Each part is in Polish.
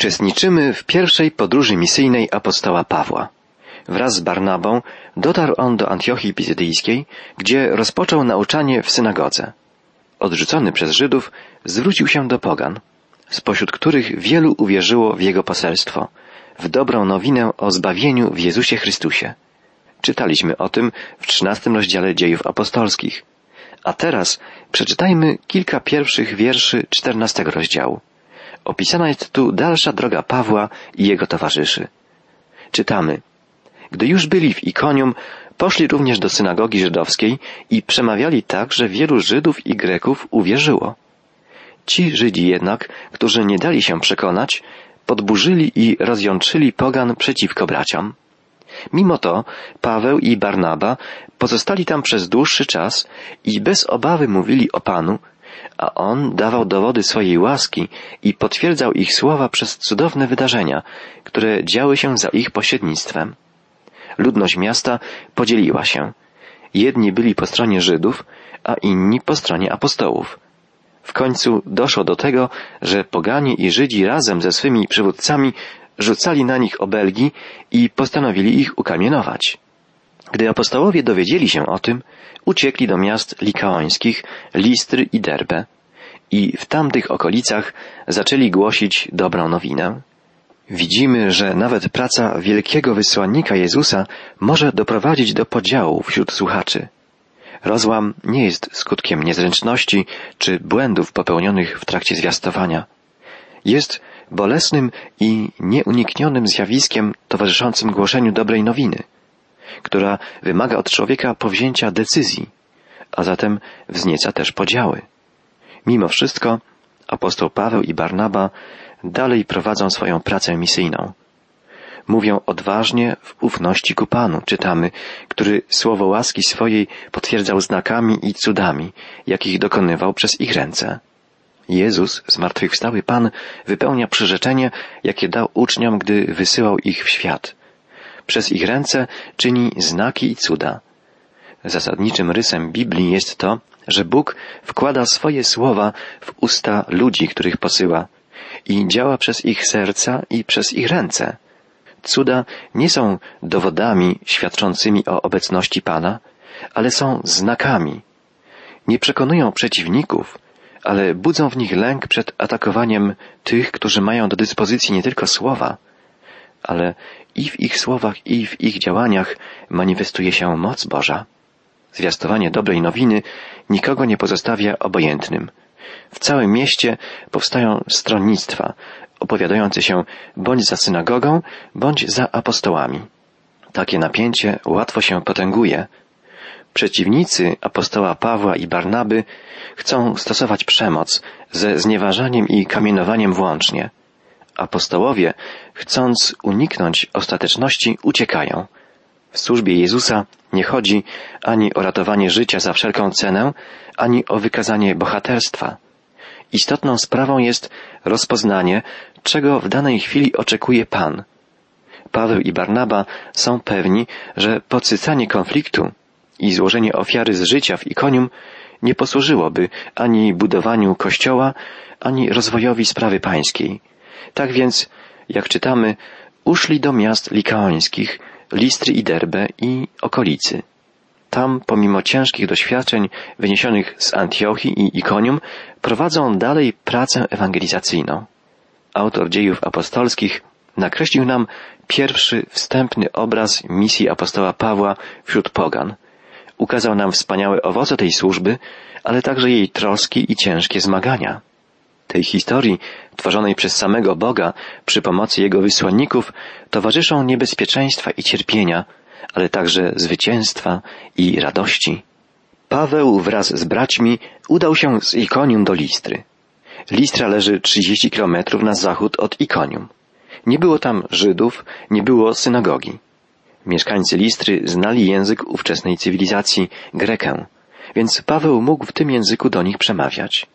Uczestniczymy w pierwszej podróży misyjnej apostoła Pawła. Wraz z Barnabą dotarł on do Antiochii Pizydyjskiej, gdzie rozpoczął nauczanie w synagodze. Odrzucony przez Żydów, zwrócił się do pogan, spośród których wielu uwierzyło w jego poselstwo, w dobrą nowinę o zbawieniu w Jezusie Chrystusie. Czytaliśmy o tym w trzynastym rozdziale dziejów apostolskich. A teraz przeczytajmy kilka pierwszych wierszy czternastego rozdziału. Opisana jest tu dalsza droga Pawła i jego towarzyszy. Czytamy. Gdy już byli w Ikonium, poszli również do synagogi żydowskiej i przemawiali tak, że wielu Żydów i Greków uwierzyło. Ci Żydzi jednak, którzy nie dali się przekonać, podburzyli i rozjączyli pogan przeciwko braciom. Mimo to Paweł i Barnaba pozostali tam przez dłuższy czas i bez obawy mówili o Panu, a On dawał dowody swojej łaski i potwierdzał ich słowa przez cudowne wydarzenia, które działy się za ich pośrednictwem. Ludność miasta podzieliła się. Jedni byli po stronie Żydów, a inni po stronie apostołów. W końcu doszło do tego, że poganie i Żydzi razem ze swymi przywódcami rzucali na nich obelgi i postanowili ich ukamienować. Gdy apostołowie dowiedzieli się o tym, uciekli do miast likaońskich, Listry i Derbe i w tamtych okolicach zaczęli głosić dobrą nowinę. Widzimy, że nawet praca wielkiego wysłannika Jezusa może doprowadzić do podziału wśród słuchaczy. Rozłam nie jest skutkiem niezręczności czy błędów popełnionych w trakcie zwiastowania. Jest bolesnym i nieuniknionym zjawiskiem towarzyszącym głoszeniu dobrej nowiny, która wymaga od człowieka powzięcia decyzji, a zatem wznieca też podziały. Mimo wszystko apostoł Paweł i Barnaba dalej prowadzą swoją pracę misyjną. Mówią odważnie w ufności ku Panu, czytamy, który słowo łaski swojej potwierdzał znakami i cudami, jakich dokonywał przez ich ręce. Jezus, zmartwychwstały Pan, wypełnia przyrzeczenie, jakie dał uczniom, gdy wysyłał ich w świat. Przez ich ręce czyni znaki i cuda. Zasadniczym rysem Biblii jest to, że Bóg wkłada swoje słowa w usta ludzi, których posyła i działa przez ich serca i przez ich ręce. Cuda nie są dowodami świadczącymi o obecności Pana, ale są znakami. Nie przekonują przeciwników, ale budzą w nich lęk przed atakowaniem tych, którzy mają do dyspozycji nie tylko słowa, ale i w ich słowach, i w ich działaniach manifestuje się moc Boża. Zwiastowanie dobrej nowiny nikogo nie pozostawia obojętnym. W całym mieście powstają stronnictwa, opowiadające się bądź za synagogą, bądź za apostołami. Takie napięcie łatwo się potęguje. Przeciwnicy apostoła Pawła i Barnaby chcą stosować przemoc ze znieważaniem i kamienowaniem włącznie. Apostołowie, chcąc uniknąć ostateczności, uciekają. W służbie Jezusa nie chodzi ani o ratowanie życia za wszelką cenę, ani o wykazanie bohaterstwa. Istotną sprawą jest rozpoznanie, czego w danej chwili oczekuje Pan. Paweł i Barnaba są pewni, że podsycanie konfliktu i złożenie ofiary z życia w ikonium nie posłużyłoby ani budowaniu kościoła, ani rozwojowi sprawy pańskiej. Tak więc, jak czytamy, uszli do miast likaońskich, Listry i Derbe i okolicy. Tam, pomimo ciężkich doświadczeń wyniesionych z Antiochii i Ikonium, prowadzą dalej pracę ewangelizacyjną. Autor dziejów apostolskich nakreślił nam pierwszy wstępny obraz misji apostoła Pawła wśród pogan. Ukazał nam wspaniałe owoce tej służby, ale także jej troski i ciężkie zmagania. Tej historii, tworzonej przez samego Boga przy pomocy Jego wysłanników, towarzyszą niebezpieczeństwa i cierpienia, ale także zwycięstwa i radości. Paweł wraz z braćmi udał się z Ikonium do Listry. Listra leży 30 kilometrów na zachód od Ikonium. Nie było tam Żydów, nie było synagogi. Mieszkańcy Listry znali język ówczesnej cywilizacji, grekę, więc Paweł mógł w tym języku do nich przemawiać.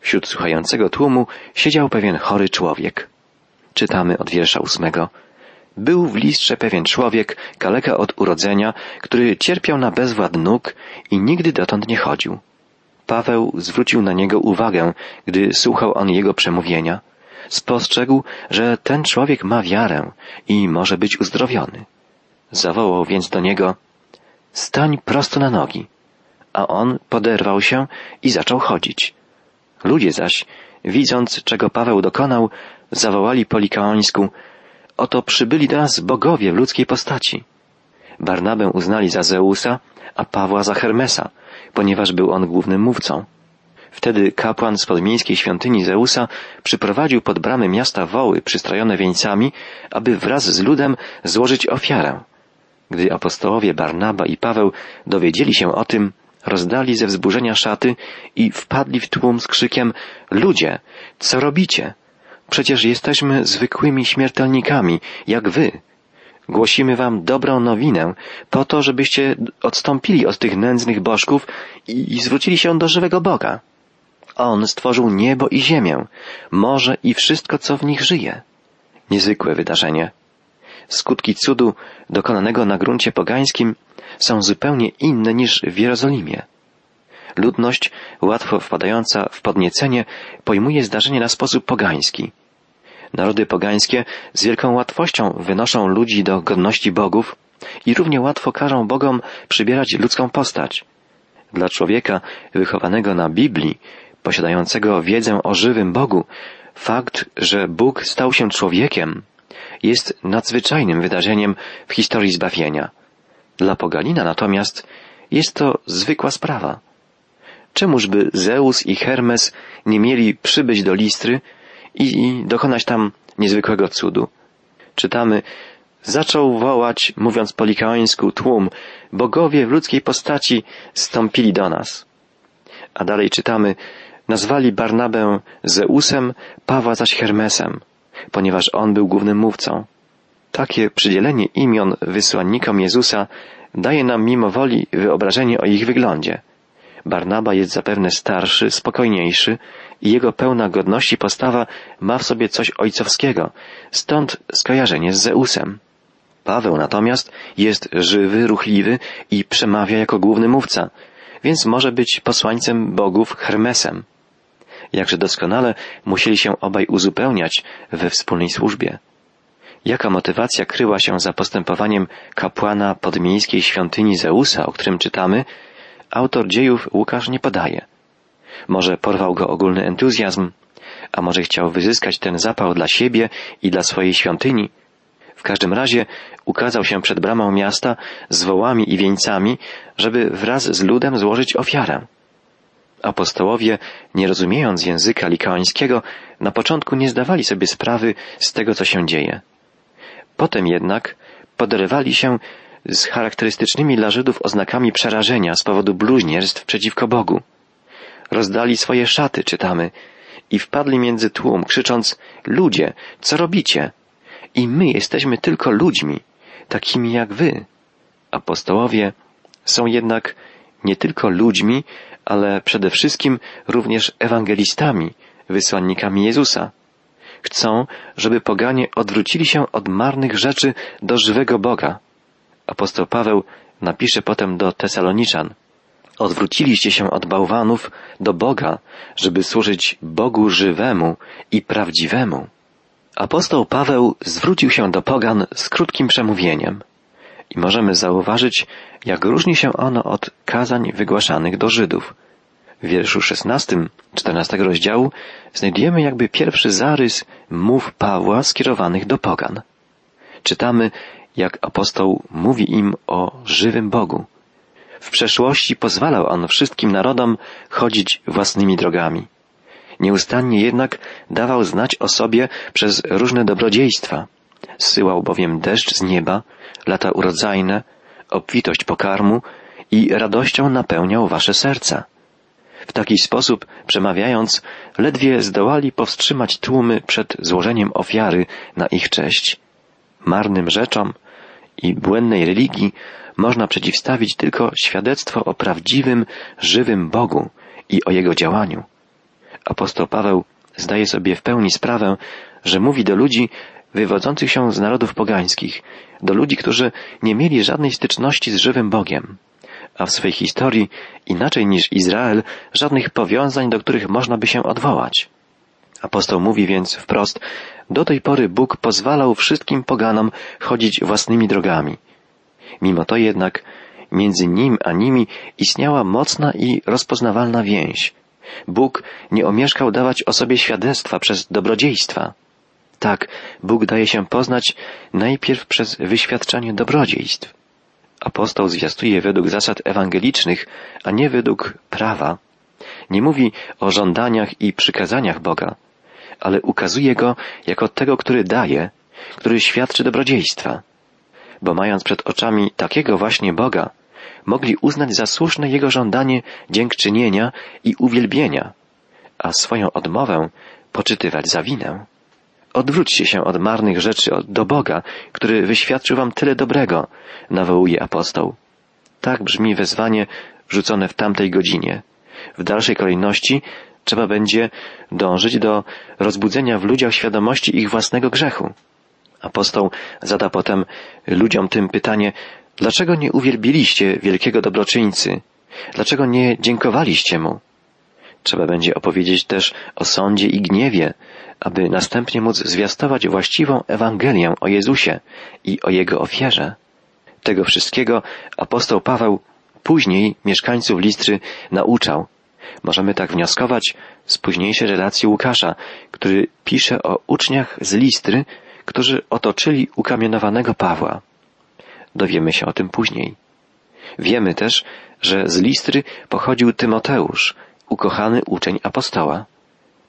Wśród słuchającego tłumu siedział pewien chory człowiek. Czytamy od wiersza ósmego. Był w listrze pewien człowiek, kaleka od urodzenia, który cierpiał na bezwład nóg i nigdy dotąd nie chodził. Paweł zwrócił na niego uwagę, gdy słuchał on jego przemówienia. spostrzegł, że ten człowiek ma wiarę i może być uzdrowiony. Zawołał więc do niego, stań prosto na nogi. A on poderwał się i zaczął chodzić. Ludzie zaś, widząc, czego Paweł dokonał, zawołali po likaońsku, oto przybyli do nas bogowie w ludzkiej postaci. Barnabę uznali za Zeusa, a Pawła za Hermesa, ponieważ był on głównym mówcą. Wtedy kapłan z podmiejskiej świątyni Zeusa przyprowadził pod bramy miasta woły przystrojone wieńcami, aby wraz z ludem złożyć ofiarę. Gdy apostołowie Barnaba i Paweł dowiedzieli się o tym, rozdali ze wzburzenia szaty i wpadli w tłum z krzykiem Ludzie, co robicie? Przecież jesteśmy zwykłymi śmiertelnikami, jak wy. Głosimy wam dobrą nowinę, po to, żebyście odstąpili od tych nędznych bożków i, zwrócili się do żywego Boga. On stworzył niebo i ziemię, morze i wszystko, co w nich żyje. Niezwykłe wydarzenie. Skutki cudu dokonanego na gruncie pogańskim są zupełnie inne niż w Jerozolimie. Ludność, łatwo wpadająca w podniecenie, pojmuje zdarzenie na sposób pogański. Narody pogańskie z wielką łatwością wynoszą ludzi do godności bogów i równie łatwo każą bogom przybierać ludzką postać. Dla człowieka wychowanego na Biblii, posiadającego wiedzę o żywym Bogu, fakt, że Bóg stał się człowiekiem, jest nadzwyczajnym wydarzeniem w historii zbawienia. Dla poganina natomiast jest to zwykła sprawa. Czemużby Zeus i Hermes nie mieli przybyć do Listry i dokonać tam niezwykłego cudu? Czytamy, zaczął wołać, mówiąc po likaońsku, tłum, bogowie w ludzkiej postaci stąpili do nas. A dalej czytamy, nazwali Barnabę Zeusem, Pawła zaś Hermesem, ponieważ on był głównym mówcą. Takie przydzielenie imion wysłannikom Jezusa daje nam mimo woli wyobrażenie o ich wyglądzie. Barnaba jest zapewne starszy, spokojniejszy i jego pełna godności postawa ma w sobie coś ojcowskiego, stąd skojarzenie z Zeusem. Paweł natomiast jest żywy, ruchliwy i przemawia jako główny mówca, więc może być posłańcem bogów Hermesem. Jakże doskonale musieli się obaj uzupełniać we wspólnej służbie. Jaka motywacja kryła się za postępowaniem kapłana podmiejskiej świątyni Zeusa, o którym czytamy, autor dziejów Łukasz nie podaje. Może porwał go ogólny entuzjazm, a może chciał wyzyskać ten zapał dla siebie i dla swojej świątyni. W każdym razie ukazał się przed bramą miasta z wołami i wieńcami, żeby wraz z ludem złożyć ofiarę. Apostołowie, nie rozumiejąc języka likaońskiego, na początku nie zdawali sobie sprawy z tego, co się dzieje. Potem jednak poderywali się z charakterystycznymi dla Żydów oznakami przerażenia z powodu bluźnierstw przeciwko Bogu. Rozdali swoje szaty, czytamy, i wpadli między tłum, krzycząc, ludzie, co robicie? I my jesteśmy tylko ludźmi, takimi jak wy. Apostołowie są jednak nie tylko ludźmi, ale przede wszystkim również ewangelistami, wysłannikami Jezusa. Chcą, żeby poganie odwrócili się od marnych rzeczy do żywego Boga. Apostoł Paweł napisze potem do Tesaloniczan. Odwróciliście się od bałwanów do Boga, żeby służyć Bogu żywemu i prawdziwemu. Apostoł Paweł zwrócił się do pogan z krótkim przemówieniem i możemy zauważyć, jak różni się ono od kazań wygłaszanych do Żydów. W wierszu szesnastym, czternastego rozdziału znajdujemy jakby pierwszy zarys mów Pawła skierowanych do pogan. Czytamy, jak apostoł mówi im o żywym Bogu. W przeszłości pozwalał on wszystkim narodom chodzić własnymi drogami. Nieustannie jednak dawał znać o sobie przez różne dobrodziejstwa. Zsyłał bowiem deszcz z nieba, lata urodzajne, obfitość pokarmu i radością napełniał wasze serca. W taki sposób, przemawiając, ledwie zdołali powstrzymać tłumy przed złożeniem ofiary na ich cześć. Marnym rzeczom i błędnej religii można przeciwstawić tylko świadectwo o prawdziwym, żywym Bogu i o Jego działaniu. Apostoł Paweł zdaje sobie w pełni sprawę, że mówi do ludzi wywodzących się z narodów pogańskich, do ludzi, którzy nie mieli żadnej styczności z żywym Bogiem, a w swej historii, inaczej niż Izrael, żadnych powiązań, do których można by się odwołać. Apostoł mówi więc wprost, do tej pory Bóg pozwalał wszystkim poganom chodzić własnymi drogami. Mimo to jednak między nim a nimi istniała mocna i rozpoznawalna więź. Bóg nie omieszkał dawać o sobie świadectwa przez dobrodziejstwa. Tak, Bóg daje się poznać najpierw przez wyświadczanie dobrodziejstw. Apostoł zwiastuje według zasad ewangelicznych, a nie według prawa. Nie mówi o żądaniach i przykazaniach Boga, ale ukazuje Go jako tego, który daje, który świadczy dobrodziejstwa. Bo mając przed oczami takiego właśnie Boga, mogli uznać za słuszne Jego żądanie dziękczynienia i uwielbienia, a swoją odmowę poczytywać za winę. Odwróćcie się od marnych rzeczy do Boga, który wyświadczył wam tyle dobrego, nawołuje apostoł. Tak brzmi wezwanie rzucone w tamtej godzinie. W dalszej kolejności trzeba będzie dążyć do rozbudzenia w ludziach świadomości ich własnego grzechu. Apostoł zada potem ludziom tym pytanie, dlaczego nie uwielbiliście wielkiego dobroczyńcy? Dlaczego nie dziękowaliście mu? Trzeba będzie opowiedzieć też o sądzie i gniewie, aby następnie móc zwiastować właściwą Ewangelię o Jezusie i o Jego ofierze. Tego wszystkiego apostoł Paweł później mieszkańców Listry nauczał. Możemy tak wnioskować z późniejszej relacji Łukasza, który pisze o uczniach z Listry, którzy otoczyli ukamienowanego Pawła. Dowiemy się o tym później. Wiemy też, że z Listry pochodził Tymoteusz, ukochany uczeń apostoła.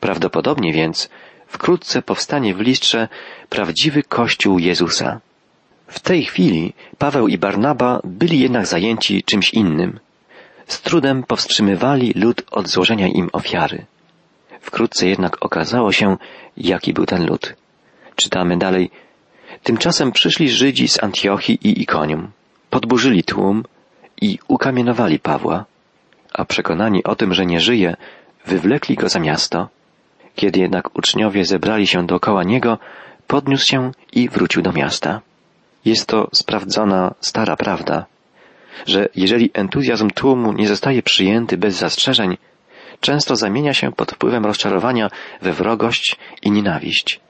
Prawdopodobnie więc wkrótce powstanie w Listrze prawdziwy Kościół Jezusa. W tej chwili Paweł i Barnaba byli jednak zajęci czymś innym. Z trudem powstrzymywali lud od złożenia im ofiary. Wkrótce jednak okazało się, jaki był ten lud. Czytamy dalej. Tymczasem przyszli Żydzi z Antiochii i Ikonium, podburzyli tłum i ukamienowali Pawła, a przekonani o tym, że nie żyje, wywlekli go za miasto. Kiedy jednak uczniowie zebrali się dookoła niego, podniósł się i wrócił do miasta. Jest to sprawdzona stara prawda, że jeżeli entuzjazm tłumu nie zostaje przyjęty bez zastrzeżeń, często zamienia się pod wpływem rozczarowania we wrogość i nienawiść.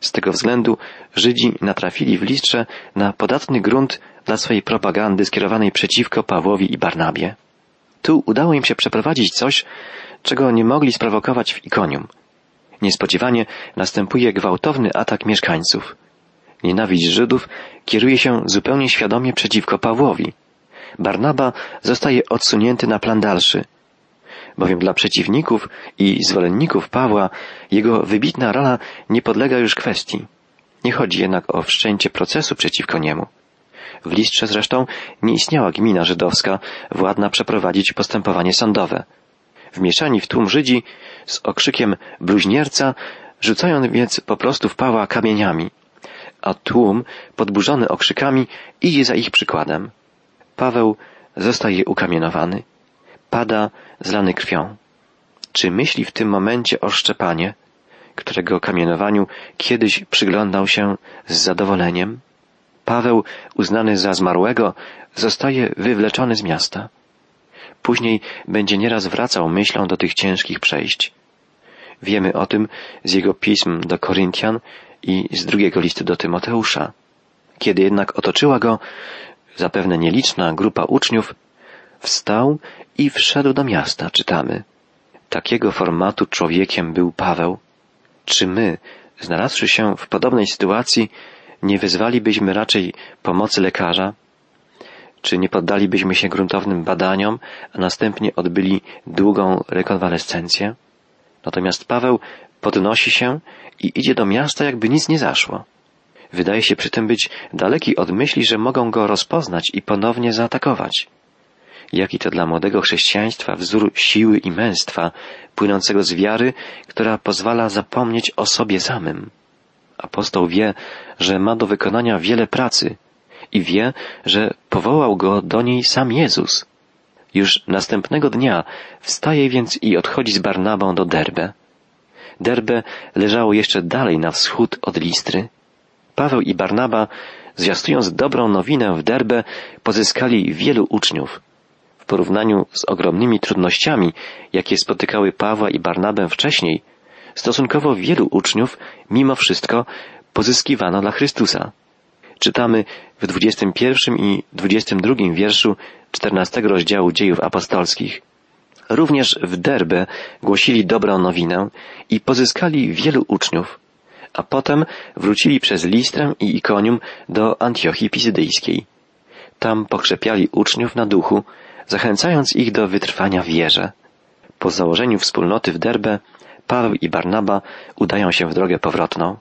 Z tego względu Żydzi natrafili w listrze na podatny grunt dla swojej propagandy skierowanej przeciwko Pawłowi i Barnabie. Tu udało im się przeprowadzić coś, czego nie mogli sprowokować w Ikonium – Niespodziewanie następuje gwałtowny atak mieszkańców. Nienawiść Żydów kieruje się zupełnie świadomie przeciwko Pawłowi. Barnaba zostaje odsunięty na plan dalszy, bowiem dla przeciwników i zwolenników Pawła jego wybitna rola nie podlega już kwestii. Nie chodzi jednak o wszczęcie procesu przeciwko niemu. W listrze zresztą nie istniała gmina żydowska władna przeprowadzić postępowanie sądowe. Wmieszani w tłum Żydzi z okrzykiem bluźnierca rzucają więc po prostu w Pawła kamieniami, a tłum, podburzony okrzykami, idzie za ich przykładem. Paweł zostaje ukamienowany, pada zlany krwią. Czy myśli w tym momencie o Szczepanie, którego kamienowaniu kiedyś przyglądał się z zadowoleniem? Paweł, uznany za zmarłego, zostaje wywleczony z miasta. Później będzie nieraz wracał myślą do tych ciężkich przejść. Wiemy o tym z jego pism do Koryntian i z drugiego listu do Tymoteusza. Kiedy jednak otoczyła go zapewne nieliczna grupa uczniów, wstał i wszedł do miasta, czytamy. Takiego formatu człowiekiem był Paweł. Czy my, znalazłszy się w podobnej sytuacji, nie wezwalibyśmy raczej pomocy lekarza, czy nie poddalibyśmy się gruntownym badaniom, a następnie odbyli długą rekonwalescencję? Natomiast Paweł podnosi się i idzie do miasta, jakby nic nie zaszło. Wydaje się przy tym być daleki od myśli, że mogą go rozpoznać i ponownie zaatakować. Jaki to dla młodego chrześcijaństwa wzór siły i męstwa, płynącego z wiary, która pozwala zapomnieć o sobie samym. Apostoł wie, że ma do wykonania wiele pracy, i wie, że powołał go do niej sam Jezus. Już następnego dnia wstaje więc i odchodzi z Barnabą do Derbe. Derbe leżało jeszcze dalej na wschód od Listry. Paweł i Barnaba, zwiastując dobrą nowinę w Derbe, pozyskali wielu uczniów. W porównaniu z ogromnymi trudnościami, jakie spotykały Pawła i Barnabę wcześniej, stosunkowo wielu uczniów mimo wszystko pozyskiwano dla Chrystusa. Czytamy w 21 i 22 wierszu 14 rozdziału dziejów apostolskich. Również w Derbe głosili dobrą nowinę i pozyskali wielu uczniów, a potem wrócili przez Listrę i Ikonium do Antiochii Pizydyjskiej. Tam pokrzepiali uczniów na duchu, zachęcając ich do wytrwania w wierze. Po założeniu wspólnoty w Derbe Paweł i Barnaba udają się w drogę powrotną.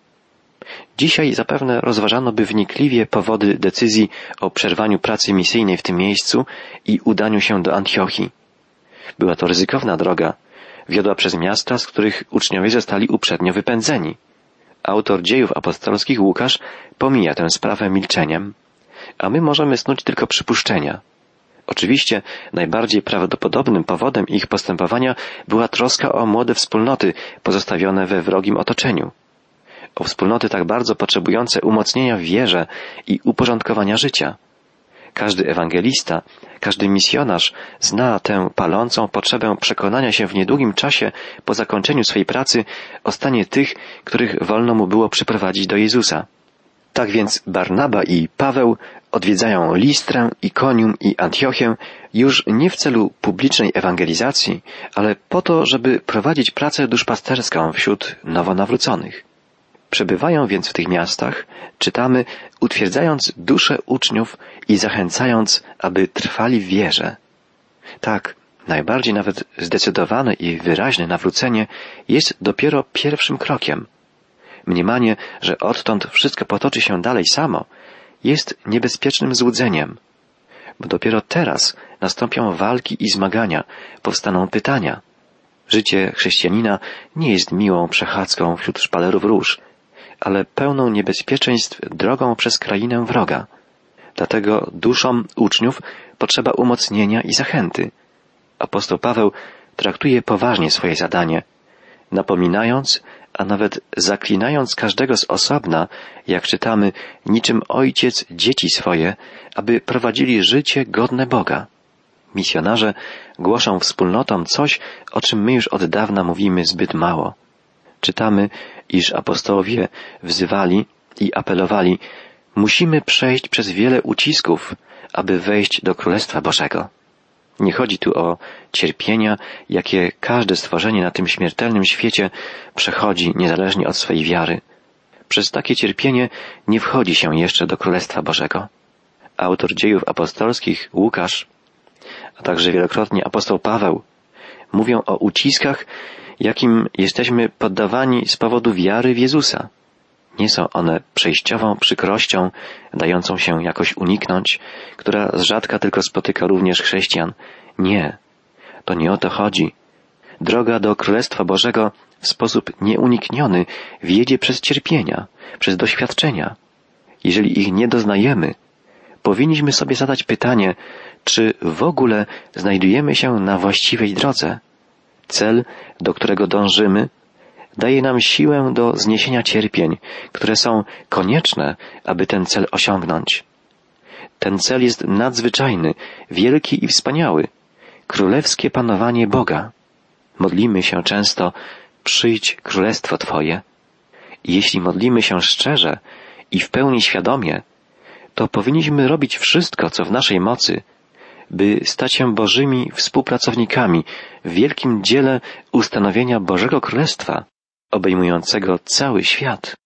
Dzisiaj zapewne rozważano by wnikliwie powody decyzji o przerwaniu pracy misyjnej w tym miejscu i udaniu się do Antiochii. Była to ryzykowna droga, wiodła przez miasta, z których uczniowie zostali uprzednio wypędzeni. Autor dziejów apostolskich Łukasz pomija tę sprawę milczeniem, a my możemy snuć tylko przypuszczenia. Oczywiście najbardziej prawdopodobnym powodem ich postępowania była troska o młode wspólnoty pozostawione we wrogim otoczeniu. O wspólnoty tak bardzo potrzebujące umocnienia w wierze i uporządkowania życia. Każdy ewangelista, każdy misjonarz zna tę palącą potrzebę przekonania się w niedługim czasie po zakończeniu swej pracy o stanie tych, których wolno mu było przyprowadzić do Jezusa. Tak więc Barnaba i Paweł odwiedzają Listrę, Ikonium i Antiochię już nie w celu publicznej ewangelizacji, ale po to, żeby prowadzić pracę duszpasterską wśród nowonawróconych. Przebywają więc w tych miastach, czytamy, utwierdzając duszę uczniów i zachęcając, aby trwali w wierze. Tak, najbardziej nawet zdecydowane i wyraźne nawrócenie jest dopiero pierwszym krokiem. Mniemanie, że odtąd wszystko potoczy się dalej samo, jest niebezpiecznym złudzeniem, bo dopiero teraz nastąpią walki i zmagania, powstaną pytania. Życie chrześcijanina nie jest miłą przechadzką wśród szpalerów róż, ale pełną niebezpieczeństw drogą przez krainę wroga. Dlatego duszom uczniów potrzeba umocnienia i zachęty. Apostoł Paweł traktuje poważnie swoje zadanie, napominając, a nawet zaklinając każdego z osobna, jak czytamy, niczym ojciec dzieci swoje, aby prowadzili życie godne Boga. Misjonarze głoszą wspólnotom coś, o czym my już od dawna mówimy zbyt mało. Czytamy, iż apostołowie wzywali i apelowali, musimy przejść przez wiele ucisków, aby wejść do Królestwa Bożego. Nie chodzi tu o cierpienia, jakie każde stworzenie na tym śmiertelnym świecie przechodzi niezależnie od swojej wiary. Przez takie cierpienie nie wchodzi się jeszcze do Królestwa Bożego. Autor dziejów apostolskich Łukasz, a także wielokrotnie apostoł Paweł mówią o uciskach, jakim jesteśmy poddawani z powodu wiary w Jezusa. Nie są one przejściową przykrością, dającą się jakoś uniknąć, która z rzadka tylko spotyka również chrześcijan. Nie. To nie o to chodzi. Droga do Królestwa Bożego w sposób nieunikniony wiedzie przez cierpienia, przez doświadczenia. Jeżeli ich nie doznajemy, powinniśmy sobie zadać pytanie, czy w ogóle znajdujemy się na właściwej drodze. Cel, do którego dążymy, daje nam siłę do zniesienia cierpień, które są konieczne, aby ten cel osiągnąć. Ten cel jest nadzwyczajny, wielki i wspaniały. Królewskie panowanie Boga. Modlimy się często, przyjdź królestwo Twoje. Jeśli modlimy się szczerze i w pełni świadomie, to powinniśmy robić wszystko, co w naszej mocy, by stać się Bożymi współpracownikami w wielkim dziele ustanowienia Bożego Królestwa, obejmującego cały świat.